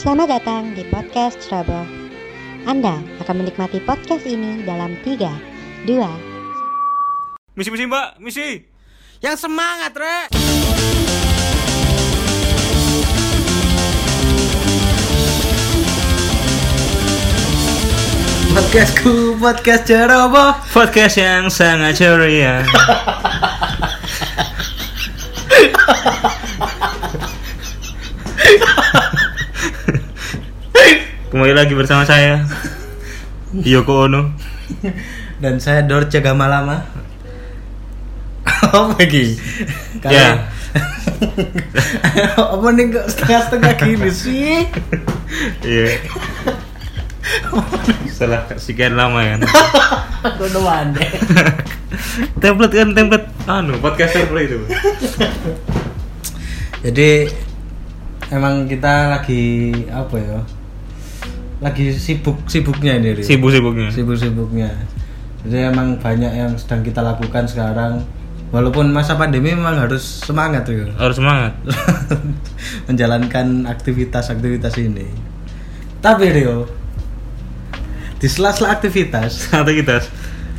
Selamat datang di podcast Trouble. Anda akan menikmati podcast ini dalam 3, 2, Misi misi mbak, misi. Yang semangat, Rek. Podcastku, podcast ceroboh. Podcast yang sangat ceria. Kembali lagi bersama saya Yoko Ono. Dan saya Dorce Gamalama. Apa lagi? Ya. Apa nih kok setengah-setengah gini sih? Iya. Setelah sekian lama kan. Aku udah mande. template kan template anu podcast template itu. Jadi emang kita lagi apa ya? Lagi sibuk-sibuknya ini. Ri. Sibuk-sibuknya. Sibuk-sibuknya. Jadi emang banyak yang sedang kita lakukan sekarang. Walaupun masa pandemi memang harus semangat ya. Harus semangat. menjalankan aktivitas-aktivitas ini. Tapi Rio, di sela-sela aktivitas, Aktivitas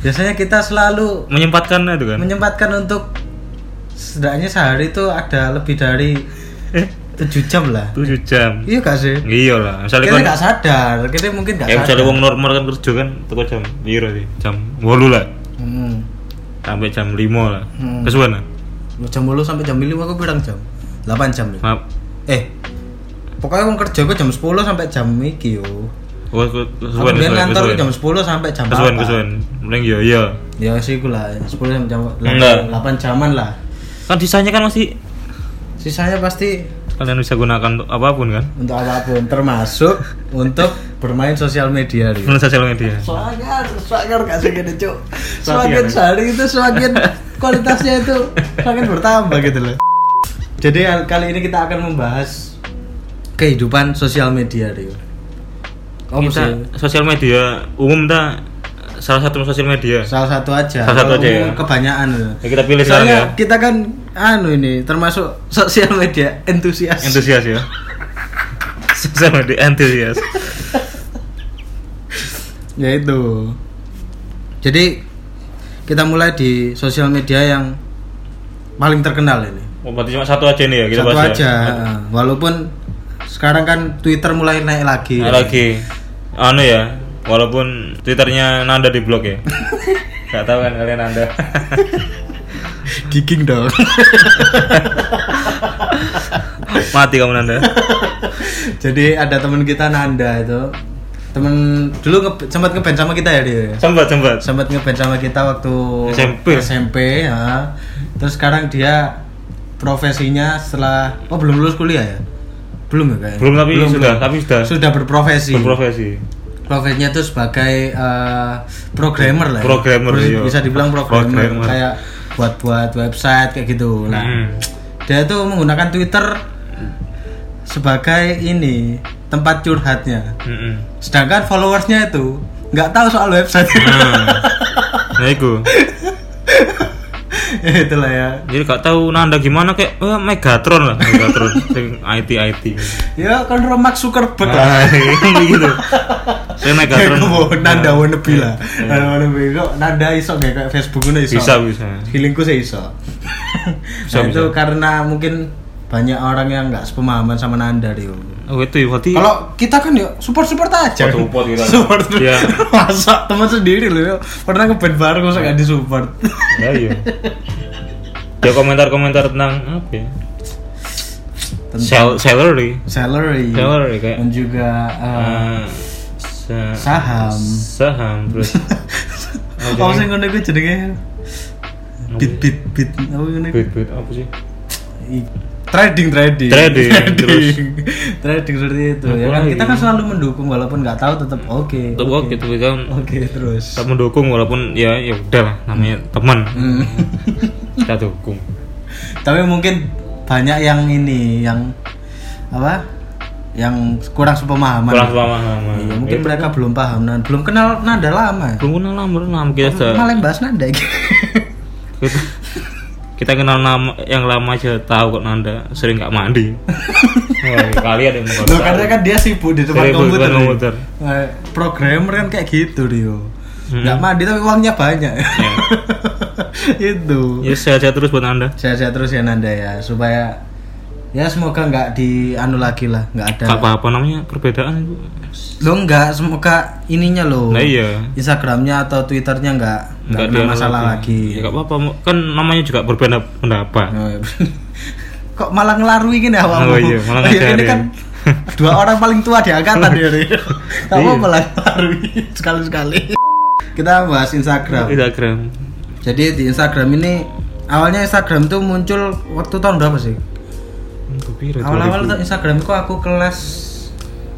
biasanya kita selalu menyempatkan itu kan. menyempatkan untuk setidaknya sehari itu ada lebih dari 7 jam lah. 7 jam. Iya gak sih? Iya lah, misalnya Kita kan nggak sadar, kita mungkin nggak ya sadar. misalnya wong normal kan kerja kan teko jam piro sih? Jam 8 lah Hmm. sampai jam 5 lah. Hmm. Kesuwen lah. Jam 10 sampai jam 5 aku bilang jam. 8 jam nih. Maaf. Eh. Pokoknya mau kerja gue jam 10 sampai jam iki yo. Oh, ke- kesuwen kantor jam 10 sampai jam Kesuwen 4. kesuwen. Mending yo iya. Ya sih gue lah, 10 sampai jam. 8 jaman lah. Kan sisanya kan masih Sisanya pasti kalian bisa gunakan untuk apa pun kan? untuk apa pun, termasuk untuk bermain sosial media. Menurut sosial media. Swagar, swagar gak gini cuk Semakin sehari itu semakin kualitasnya itu semakin bertambah gitu loh Jadi kali ini kita akan membahas kehidupan sosial media Rio Apa kita sih? sosial media umum ta salah satu sosial media. Salah satu aja Salah satu Kalau aja ya? Kebanyakan loh. Ya, kita pilih Soalnya ya. kita kan anu ini termasuk sosial media entusias Antusias ya. Sosial media antusias. ya itu jadi kita mulai di sosial media yang paling terkenal ini Oh, berarti cuma satu aja nih ya kita satu bahas aja ya. walaupun sekarang kan Twitter mulai naik lagi Nah, lagi anu ya walaupun twitternya Nanda di blok ya. Nggak tahu kan kalian Nanda. Gigging dong. Mati kamu Nanda. Jadi ada teman kita Nanda itu. Temen dulu nge sempat ngeband sama kita ya dia? Sempat sempat. Sempat ngeband sama kita waktu SMP. SMP ya. terus sekarang dia profesinya setelah oh belum lulus kuliah ya? Belum ya kayaknya belum tapi sudah tapi sudah. Sudah berprofesi. Berprofesi profesinya itu sebagai eh, programmer lah ya. Programmer, bisa, iya. bisa dibilang programmer, Programmer. kayak buat-buat website kayak gitu nah Hmm. dia itu menggunakan Twitter sebagai ini tempat curhatnya Mm-mm. sedangkan followersnya itu nggak tahu soal website nah nah itu itulah ya. Jadi gak tahu Nanda gimana kayak wah Megatron lah Megatron sing IT IT ya kan Mark Zuckerberg lah. Nah gitu. Saya Megatron. Nanda Nah, wannabe lah. iya. Nanda wannabe. Kok Nanda iso kayak kayak Facebook ini iso? Bisa bisa. Feelingku sih iso. Bisa, nah, itu bisa. karena mungkin banyak orang yang nggak sepemahaman sama Nanda Rio oh itu ya berarti kalau kita kan ya support support aja Support-support kita. support. Iya. masa teman sendiri loh ya pernah ngeband bareng masa nggak disupport? Ya iya. Ya komentar komentar tentang apa ya? Sel salary. Salary. Salary, kayak- dan juga uh, sa- saham. Saham terus. Apa sih ngono gue jenenge? Bit bit bit. Apa ngono bit bit apa sih? I- trading trading. Trading, trading, terus. trading seperti itu Apa ya kan? Lagi? kita kan selalu mendukung walaupun nggak tahu tetap oke Tetap oke. tuh kan? Oke terus? Kita mendukung walaupun ya ya udah lah namanya teman. Hmm. kita dukung. Tapi mungkin banyak yang ini yang apa? Yang kurang sepemahaman. Kurang pemahaman Iya, mungkin Itu mereka belum paham dan belum kenal nada lama. Belum kenal lama lama. Kita malah bahas nada gitu. kita, kenal nama yang lama aja tahu kok Nanda sering nggak mandi Wah, kalian yang Loh, karena kan dia sibuk di di komputer. komputer. Eh, Programmer kan kayak gitu Rio. Hmm. Nggak mandi tapi uangnya banyak. itu. Ya sehat-sehat terus buat anda. Sehat-sehat terus ya Nanda ya supaya ya semoga nggak di anu lagi lah nggak ada Gak apa-apa namanya perbedaan itu. lo nggak semoga ininya lo Nah iya. Instagramnya atau Twitternya nggak nggak dianu masalah lagi, Ya gak apa-apa, kan namanya juga berbeda pendapat. Oh, iya. kok malah ngelarui gini awakmu Oh iya, malah ini ngajarin. kan dua orang paling tua di angkatan ya Iya. apa-apa lah ngelarui sekali-sekali kita bahas Instagram Instagram. jadi di Instagram ini awalnya Instagram tuh muncul waktu tahun berapa sih Kepira, awal-awal 2000. tuh Instagram kok aku kelas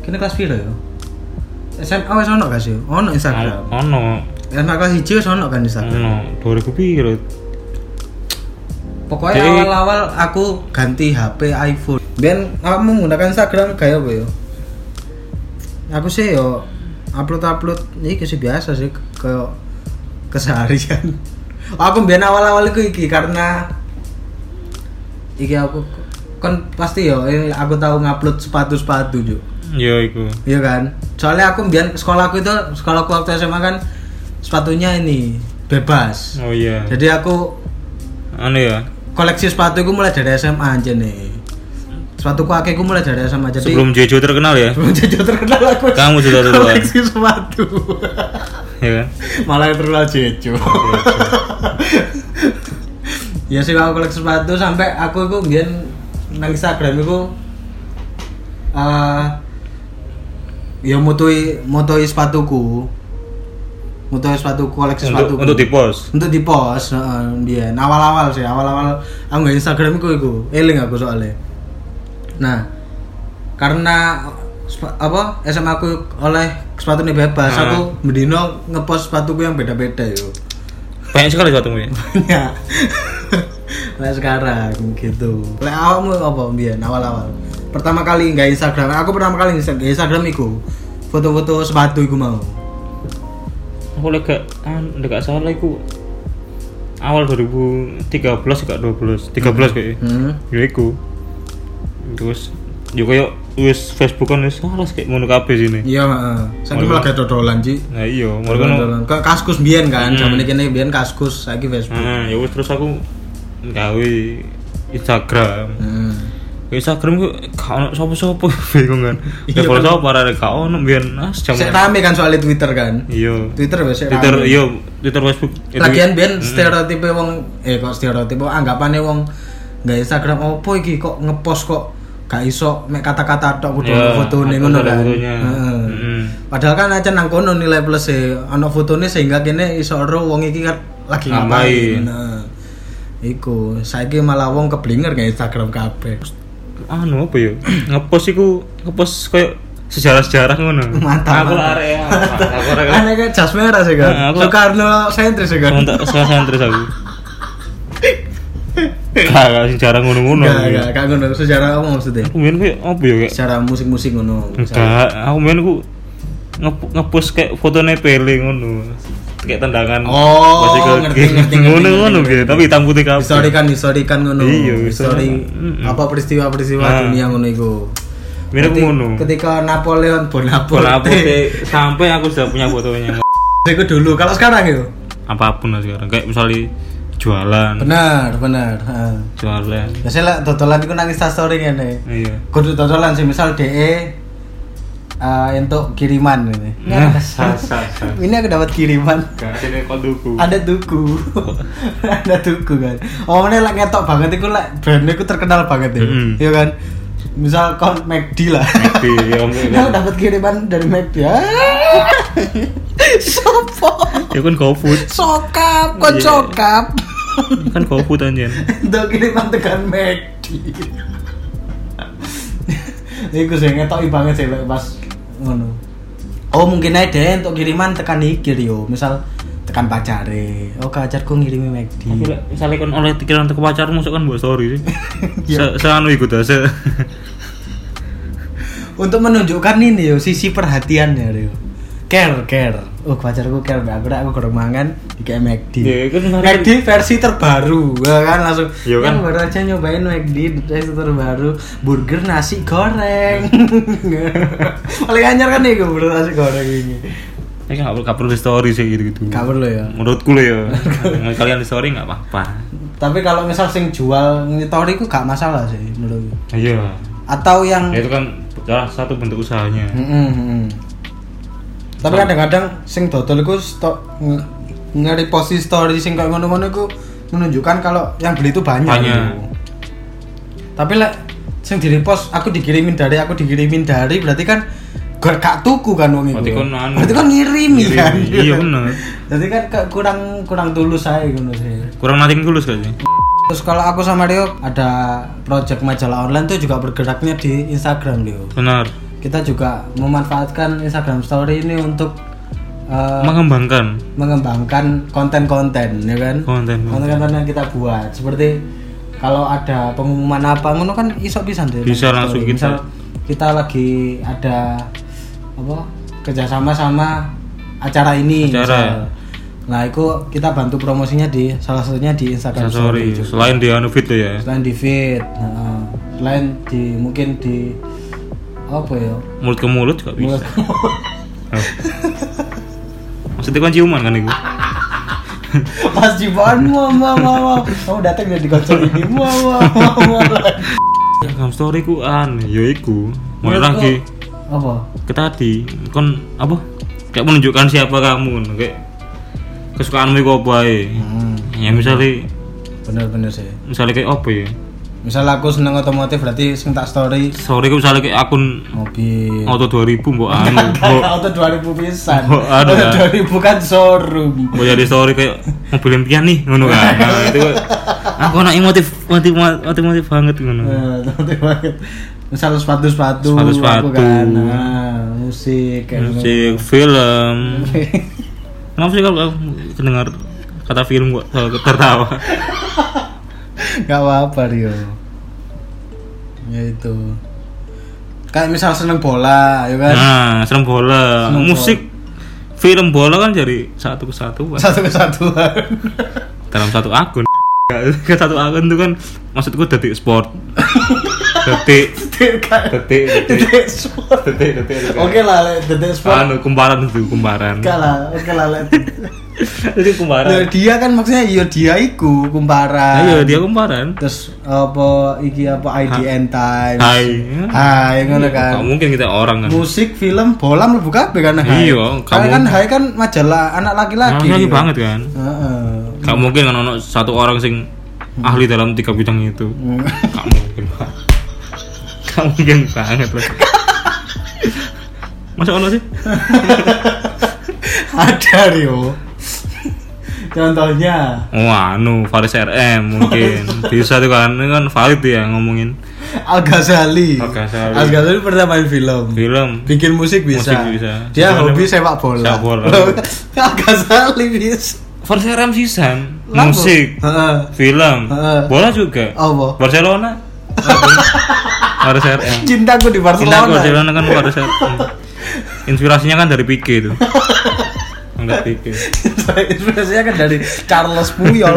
kini kelas piro ya? SMA wis ono gak sih? Ono Instagram? Ono, SMA kelas hiji wis ono kan Instagram? Ono, 2000 piro. pokoknya awal-awal aku ganti HP iPhone. Ben kamu menggunakan Instagram kayak apa ya? Aku sih yo upload upload ini sih biasa sih ke keseharian. Aku biar awal-awal itu iki karena iki aku kan pasti yo ini aku tahu ngupload sepatu sepatu juga Ya iku. Iya kan? Soalnya aku biar sekolahku itu sekolahku waktu SMA kan sepatunya ini bebas. Oh iya. Jadi aku Anu ya. koleksi sepatu ku mulai dari SMA aja nih. Sepatuku akeh ku mulai dari SMA jadi Sebelum Jejo terkenal ya. sebelum jadi terkenal aku Kamu sudah duluan. koleksi sepatu. ya kan? Malah yang terkenal Jejo. ya sih aku koleksi sepatu sampai aku itu biar nang Instagram itu eh ya mutui mutui sepatuku. Mutui sepatu koleksi Untuk sepatu untuk di post. untuk di post heeh dia awal-awal sih awal-awal aku nggak Instagram ku iku eling aku soalnya. Nah karena apa SMA aku oleh sepatu ini bebas aku mendino ngepost sepatuku yang beda-beda yo. Banyak sekali sepatumu ya. banyak Nah sekarang gitu. Lek awakmu apa Bian awal-awal. Pertama kali nggak Instagram Aku pertama kali nggak Instagram iku. Foto-foto sepatu iku mau. Aku lagi gak, an, gak salah iku awal 2013 gak 12 13 kayak hmm. ya iku. Terus yo koyo wis Facebook kan wis salah kayak ngono kabeh sini. Iya heeh. Saiki malah kayak dodolan Ci nah iya Dodolan. Kayak kaskus biyen kan Hmm. Zaman ini biyen kaskus Saiki Facebook. Nah ya wis terus aku gawe Instagram Hmm. Instagram ku gak ono sapa-sapa bingung kan ya kalau sapa arek gak ono biyen ah jam Sik rame kan soalnya Twitter kan iya Twitter wis Twitter iya Twitter Facebook Lagian biyen Mm. stereotipe wong eh kok stereotipe anggapane wong nggak Instagram opo iki kok ngepost kok gak iso mek kata-kata tok kudu ono fotone ngono kan. Heeh. Mm. Padahal kan aja nang kono nilai plus e ono fotone sehingga kene iso ero wong iki kan lagi Ngapain. ngapain. Iku, saiki malah wong keblinger nggak Instagram kabeh. anu apa ya ngepost iku ngepost kayak sejarah-sejarah ngono Mantap. aku lah arek aku arek Aneh kan jas merah sih kan. Aku- Soekarno sentris sih kan. Sekarang sentris aku. Gak, gak sejarah ngono-ngono. Enggak, enggak, gak ngono. Sejarah apa maksudnya? Aku main kayak apa ya kayak Secara musik-musik ngono. enggak, aku main aku nge- ngepost kayak fotonya Pele ngono. Kayak tendangan Oh, ngerti, ngerti, ngono ngerti, ngono gitu, tapi hitam putih kabeh. Historikan, historikan ngono. Iya, histori historikan. Mm-mm. apa peristiwa-peristiwa Nah. dunia ngono iku. Mirip Ketika- ngono. Ketika Napoleon Bonaparte. Bonaparte sampai aku sudah punya fotonya. Itu dulu. Kalau sekarang itu? Apa pun lah sekarang. Kayak misalnya jualan, Benar, benar. Jualan. Biasanya lah dodolan iku nang Instastory ngene. Iya. Kudu dodolan sih misal DE eh, untuk kiriman ini. Nah, sah, sah, sah. Ini aku dapat kiriman. Sini koduku. Ada tuku. ada tuku kan. Oh, ini lah ngetok banget iku lah brandnya iku terkenal banget ya. Iya kan? Misal kon McD lah. Di om Aku dapat kiriman dari McD. Ah. Sopo? Ya kan GoFood. Sokap, kok Iya. sokap? Kan GoFood anjir. Untuk kiriman tekan McD. Iku sih ngetoki banget sih lek pas ngono. Oh mungkin aja deh untuk kiriman tekan iki yo. Misal tekan pacare. Oh pacarku ngirimi McD. Misalnya kan oleh pikiran ke pacarmu masuk kan buat story sih. Iya. Se seanu ikut se. Untuk menunjukkan ini yo sisi perhatiannya yo. Care care oh pacarku care mbak aku aku kurang mangan di kayak McD Ya, kan kemarin McD versi terbaru ya kan langsung Iya kan? "Ya, baru aja nyobain McD versi terbaru burger nasi goreng paling anyar kan nih burger nasi goreng ini Ya kan nggak perlu di story sih gitu gitu. gak perlu ya Menurutku lo ya. Kalian di story nggak apa-apa. tapi kalau misal sing jual ngitori itu gak masalah sih menurutku Iya. atau yang Ya itu kan salah satu bentuk usahanya. Mm-mm, mm-mm. Tapi kadang-kadang sing dodol iku sto- nge- nge-repost story sing kayak ngono-ngono iku menunjukkan kalau yang beli itu banyak. Banyak. gitu. Tapi lek sing di repost aku dikirimin dari aku dikirimin dari berarti kan gak gak tuku kan wong iku. Berarti kan anu. Berarti kan ngirimi kan. iya bener. Jadi kan kurang kurang tulus saya ngono sih. Kurang nating tulus kayaknya. Terus kalau aku sama Rio ada project majalah online tuh juga bergeraknya di Instagram Rio. Benar. Kita juga memanfaatkan Instagram Story ini untuk uh, Mengembangkan mengembangkan konten-konten ya kan konten. konten-konten yang kita buat seperti kalau ada pengumuman apa ngono kan iso bisa deh Bisa langsung story. kita. Misal kita lagi ada apa kerjasama sama acara ini Acara. misal. nah itu kita bantu promosinya di salah satunya di Instagram Sorry. Story juga. Selain di anu fit tuh ya. selain di feed nah, selain di mungkin di apa ya Mulut ke mulut juga bisa. Mulut- Oh. Maksudnya kan ciuman kan itu? Mas Jiban, mau mau mau kamu datang dari konser ini, mau mau mau. Instagram story ku an, ya iku. Mau lagi Apa? ke tadi kon apa? Kayak menunjukkan siapa kamu kayak kesukaanmu itu apa ya? Hmm, Ya misalnya bener-bener sih. misalnya kayak apa ya? Misal aku seneng otomotif berarti sing tak story Sorry ku misalnya kayak akun mobil. auto 2000 mbok anu, mbok Auto 2000 pisan. Oh, ada Auto kan? 2000 kan showroom. mbok jadi story kayak mobil impian nih ngono kan. Nah, itu aku anak motif motif motif motif banget ngono. Eh, otomotif banget. Misal sepatu-sepatu, Sepatu-sepatu. aku kan. Nah, musik gitu. Musik, film. Kenapa sih kalau kamu dengar kata film gua tertawa? Gak apa-apa Rio. Ya itu. Kayak misal seneng bola ya kan? Nah, serem bola, Seneng musik, film bola kan jadi satu kesatuan. Satu kesatuan. Dalam satu akun. Ke satu akun itu kan maksudku detik sport. detik, Detik detik, detik, Detik detik. Oke lah. Detik sport Anu kumparan itu kumparan. Oke lah Oke lah. Jadi kumparan. Dia kan maksudnya iya dia iku kumparan Ayo dia kumparan. Terus apa iki apa IDN Times Hai. Hai ngono Gak kan mungkin kita orang kan. Musik, film, bola mlebu kabeh kan Hai. Iya, kamu- kan Hai kan majalah anak laki-laki. Lagi banget kan. Heeh. Gak mungkin kan ono satu orang sing ahli dalam tiga bidang itu. Hmm. Gak mungkin. Gak mungkin banget lah. Masa ono sih? Ada Rio. Contohnya Oh, anu Faris RM mungkin bisa tuh kan ini kan valid ya ngomongin Al Ghazali. Al Ghazali. Al Ghazali pernah main film. film. Bikin musik bisa. Musik bisa. Dia Sebenarnya hobi sepak bola. sepak bola. Al Ghazali bisa. Faris RM Lampu. musik, Heeh. film, Heeh. bola juga. Apa? Barcelona. Faris RM. Cintaku di Barcelona. Barcelona kan Faris RM. Inspirasinya kan dari Pique itu. Enggak Pique. Inspirasinya kan dari Charles Puyol.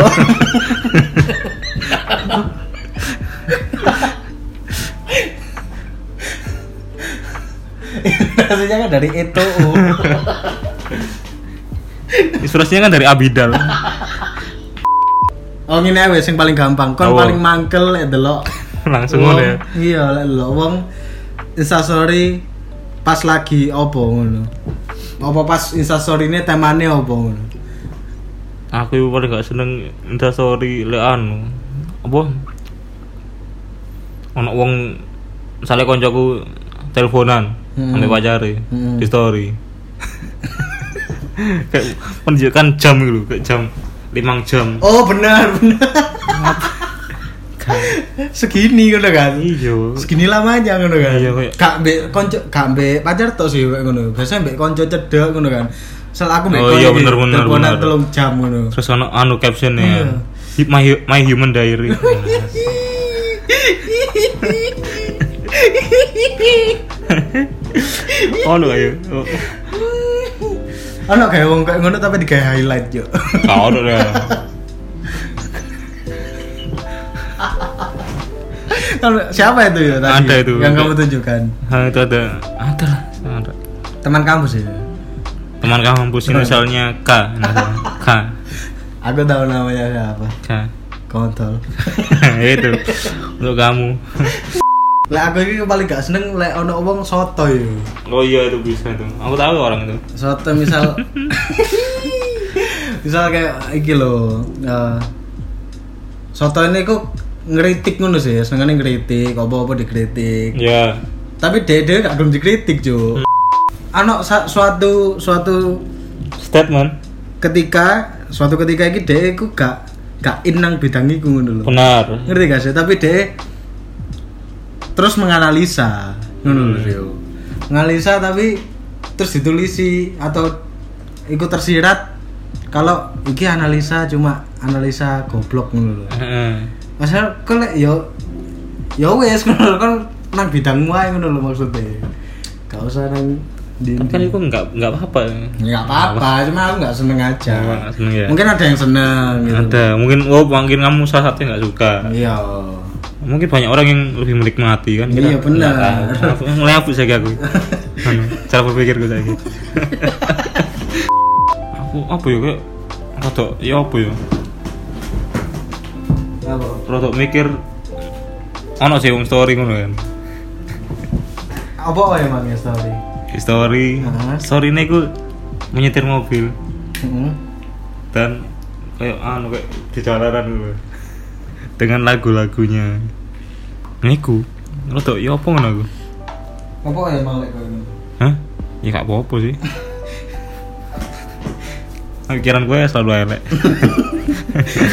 Inspirasinya kan dari itu. Inspirasinya kan dari Abidal. Oh ngene ae sing paling gampang. Kon Apa? paling mangkel delok. Langsung ngono ya. Iya, lek delok wong instastory pas lagi opo ngono. Apa pas ini temane opo ngono. Aku paling gak seneng instastory le anu. Apa? Ono wong misalnya koncoku teleponan Hmm. sampai pacare Hmm. di story. kayak menunjukkan jam gitu, kayak jam 5 jam. Oh benar benar. Segini ngono kan. Iya. Segini lamanya ngono kan. Iya, kayak- Kak mbek konco, kak mbek pacar tok sih kayak ngono. Biasanya mbek konco cedek ngono kan. Sel aku mbek Oh, iya, bener, bener, teleponan bener. telung jam ngono. Terus ono anu captionnya Iya. My, my human diary. ono ayo. Oh. Ono kayak wong kayak ngono tapi digawe highlight yo. Kau udah siapa itu ya tadi? Ada itu. Yang kamu tunjukkan. Hah, itu ada, ada lah, ada. Teman kampus ya. Teman kampus ini misalnya K. K, Aku tahu namanya siapa. K. Kontol. itu untuk kamu. Lek aku ini paling gak seneng lek ono wong soto yo. Oh iya itu bisa tuh. Aku tahu orang itu. Soto misal misal kayak iki lho, eh, soto ini kok ngeritik ngono sih, senengane ngeritik, apa-apa dikritik. Ya. Tapi dede gak belum dikritik, Jo. Ano sa- suatu suatu Statement. ketika suatu ketika iki dede ku gak gak inang bidang iku ngono lho. Benar. Ngerti gak sih? Tapi dede terus menganalisa ngono lho, Jo. Menganalisa tapi terus ditulisi atau ikut tersirat kalau iki analisa cuma analisa goblok ngono lho. Heeh. Kok lek yo yo wes ngono lho, kan nang bidangmu ae ngono lho maksudnya. Gak usah nang di Tapi kan itu enggak enggak apa-apa. Enggak apa-apa, cuma aku enggak seneng aja. Nggak seneng ya? Mungkin ada yang seneng gitu. Ada, mungkin oh mungkin kamu salah satu nggak suka. Iya. Mungkin banyak orang yang lebih menikmati kan. Iya, benar. Ngelapuk saya aku. Anu, Cara berpikirku saya. aku apa ya kayak rodok ya apa ya? Apa? Rodok mikir ono sih wong story ngono kan. Apa wae emang ya story? Story, Hah? story ini aku menyetir mobil Heeh. dan kayak anu kayak di jalanan gitu. dengan lagu-lagunya. Niku, rodok ya apa ngono aku? Apa wae emang lek kono? Hah? Ya gak apa-apa sih. Pikiran gue selalu elek.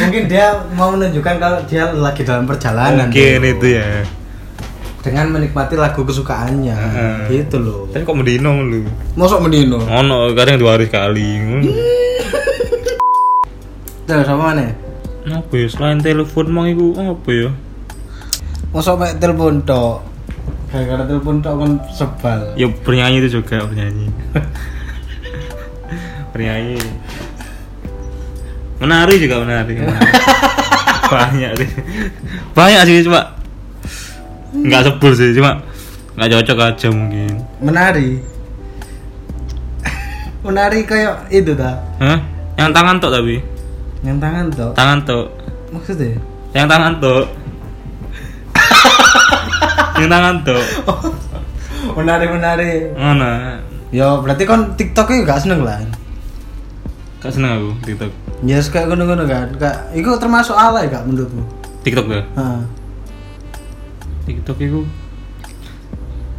Mungkin dia mau menunjukkan kalau dia lagi dalam perjalanan. Mungkin gitu. itu ya. Dengan menikmati lagu kesukaannya. Heeh. Gitu loh. Tapi kok mendino lu? Mosok mendino. Ono kadang dua hari sekali. Terus sama mana? Apa ya selain telepon mang iku apa ya? Mosok mek telepon tok. Gara-gara telepon tok kan sebal. Ya bernyanyi itu juga bernyanyi. bernyanyi. Menari juga menari. Banyak sih. Banyak sih cuma nggak sebel sih cuma nggak cocok aja mungkin. Menari. Menari kayak itu ta. Hah? Yang tangan tok tapi. Yang tangan tok. Tangan tok. Maksudnya? Yang tangan tok. Yang tangan tok. menari menari. Mana? Ya berarti kan TikTok itu gak seneng lah. Gak seneng aku TikTok. Ya yes, kayak ngono-ngono kan. Kak, itu termasuk alay gak menurutmu? TikTok. Heeh. TikTok itu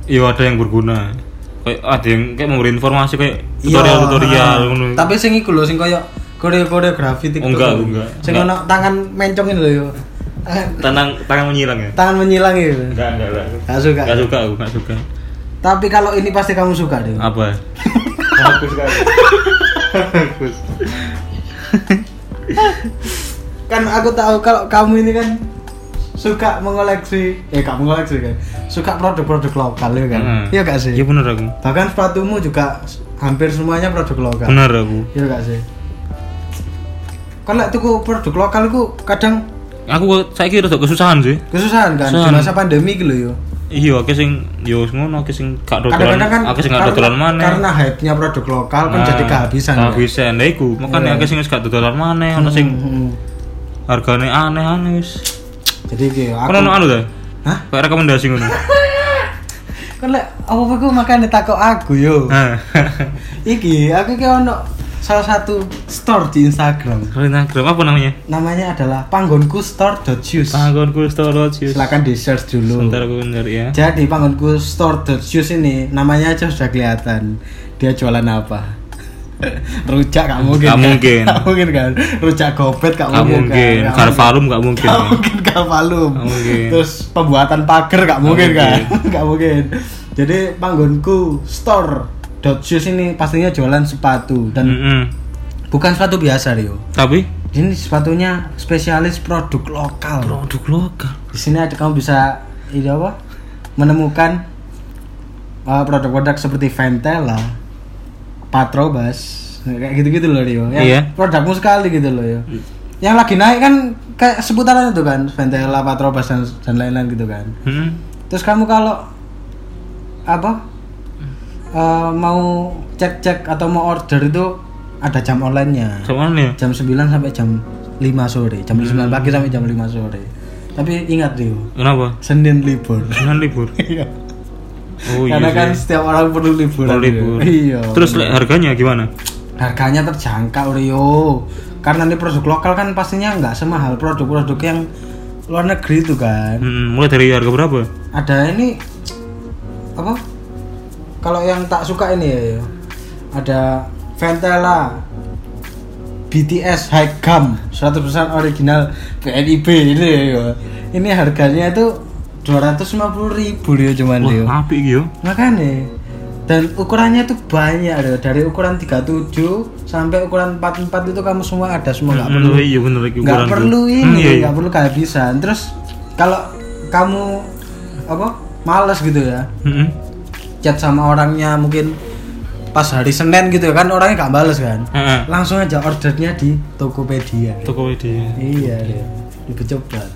Iya ada yang berguna. Kayak ada yang kayak memberi informasi kayak tutorial-tutorial Iya, ngono. Tapi sing iku lho sing koyo koreografi TikTok. Oh, enggak, lho. enggak. Sing Enggak. ono tangan mencongin lho yo. Tangan, tangan menyilang ya? tangan menyilang itu. Enggak, enggak, enggak. Gak suka. Enggak suka aku, enggak suka. Tapi kalau ini pasti kamu suka deh. Apa? Bagus sekali. Bagus. Kan aku tahu kalau kamu ini kan suka mengoleksi, eh gak mengoleksi kan, suka produk-produk lokal ya kan, Heeh. iya gak sih? Iya bener aku. Bahkan sepatumu juga hampir semuanya produk lokal. Bener aku. Iya gak sih? Lek tuku produk lokal ku kadang Aku saya kira tuh kesusahan sih. kesusahan kan di masa pandemi gitu yo. Iya, akeh sing yo ngono, akeh sing gak dodolan, kan akeh sing gak dodolan mana. karena hype-nya produk lokal kan Nah, jadi kehabisan. kan? Kehabisan. Lah iku, makane Iya. akeh sing gak dodolan mana, ono sing Hmm, hmm. hargane aneh-aneh wis. Jadi gitu aku ono anu ta? Hah? Kayak rekomendasi ngono. kan lek apa aku makane takok aku yo. Nah. Iki aku ki ono salah satu store di Instagram. Kalau Instagram apa namanya? Namanya adalah panggonku store.shoes. Panggonku storage. Silakan di search dulu. Sebentar aku nyari ya. Jadi panggonku store.shoes ini namanya aja sudah kelihatan. Dia jualan apa? Rujak gak mungkin. Gak kan? mungkin. Gak mungkin kan? Rujak gopet gak, Gak mungkin. mungkin. kan? Gak gak mungkin. Gak mungkin Carvalum. Gak mungkin. Terus pembuatan pagar gak mungkin kan? mungkin. Gak mungkin. Jadi panggonku store.shoes ini pastinya jualan sepatu dan Mm-mm. bukan sepatu biasa Rio. Tapi Ini sepatunya spesialis produk lokal. produk lokal. Di sini ada kamu bisa ini apa? Menemukan uh, produk-produk seperti Ventela, Patrobas, kayak gitu-gitu loh Rio yang Iya. produkmu sekali gitu loh ya yang lagi naik kan kayak seputaran itu kan Ventela, Patrobas dan, dan lain-lain gitu kan Hmm. terus kamu kalau apa eh, mau cek-cek atau mau order itu ada jam online-nya Sama nih. jam 9 sampai jam 5 sore jam 9 pagi sampai jam 5 sore tapi ingat Rio Kenapa? Senin libur Kan libur. Iya. Oh iya. karena kan setiap orang perlu liburan Kalau libur. iya Terus le- harganya gimana? harganya terjangkau Rio karena ini produk lokal kan pastinya nggak semahal produk-produk yang luar negeri itu kan Hmm, mulai dari harga berapa? ada ini apa kalau yang tak suka ini ya ya, ada Ventela BTS High Gum 100% original PNIB ini ya. Ini harganya itu 250.000 ribu dia cuman dia Wah, apik iki yo. makanya. Dan ukurannya tuh banyak loh dari ukuran 37 sampai ukuran 44 itu kamu semua ada semua nggak Hmm, perlu. iya bener nggak perlu ini Hmm, iya, iya. nggak perlu kehabisan. Terus kalau kamu apa males gitu ya. Hmm. Chat sama orangnya mungkin pas hari Senin gitu ya kan orangnya nggak bales kan Heeh. langsung aja ordernya di Tokopedia Tokopedia. iya deh lebih cepat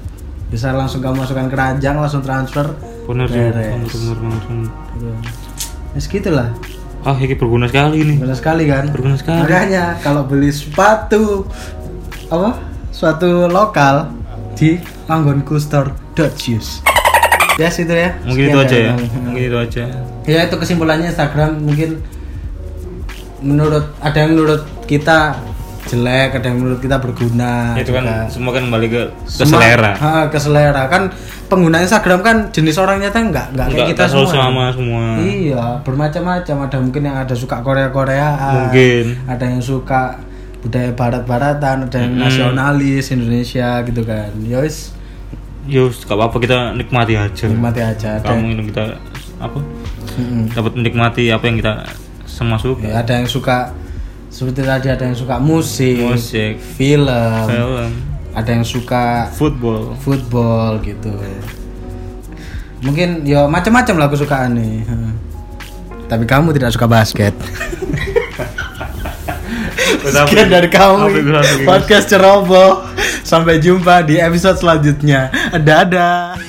bisa langsung kamu masukkan keranjang langsung transfer Bener beres. Bener bener bener. bener. Iya. Ya segitulah Ah, ini berguna sekali nih. Benar sekali kan? Berguna sekali. Makanya kalau beli sepatu apa? Suatu lokal di Manggonku Store Shoes. Ya situ ya. Mungkin Sekian itu aja ya. Mungkin itu aja. Ya itu kesimpulannya Instagram mungkin menurut ada yang menurut kita jelek, ada yang menurut kita berguna. itu kan juga. semua kan kembali ke, ke Semua- selera. Ha, ke selera kan pengguna Instagram kan jenis orangnya tuh enggak enggak kayak Nggak- kita nggak semua. sama semua. Iya, bermacam-macam. Ada mungkin yang ada suka Korea-Koreaan. Mungkin. Ada yang suka budaya barat-baratan, ada yang Mm-mm. nasionalis Indonesia gitu kan. Ya wis, Yus, gak apa-apa kita nikmati aja. nikmati aja. Ada, Kamu ini kita apa? Mm-mm. Dapat menikmati apa yang kita semua suka. Ya, ada yang suka seperti tadi ada yang suka musik, Musik, film, film, ada yang suka football. football gitu. Mungkin ya macam-macam lah kesukaan nih. Tapi kamu tidak suka basket. Sekian dari kamu podcast ceroboh. Sampai jumpa di episode selanjutnya. Dadah.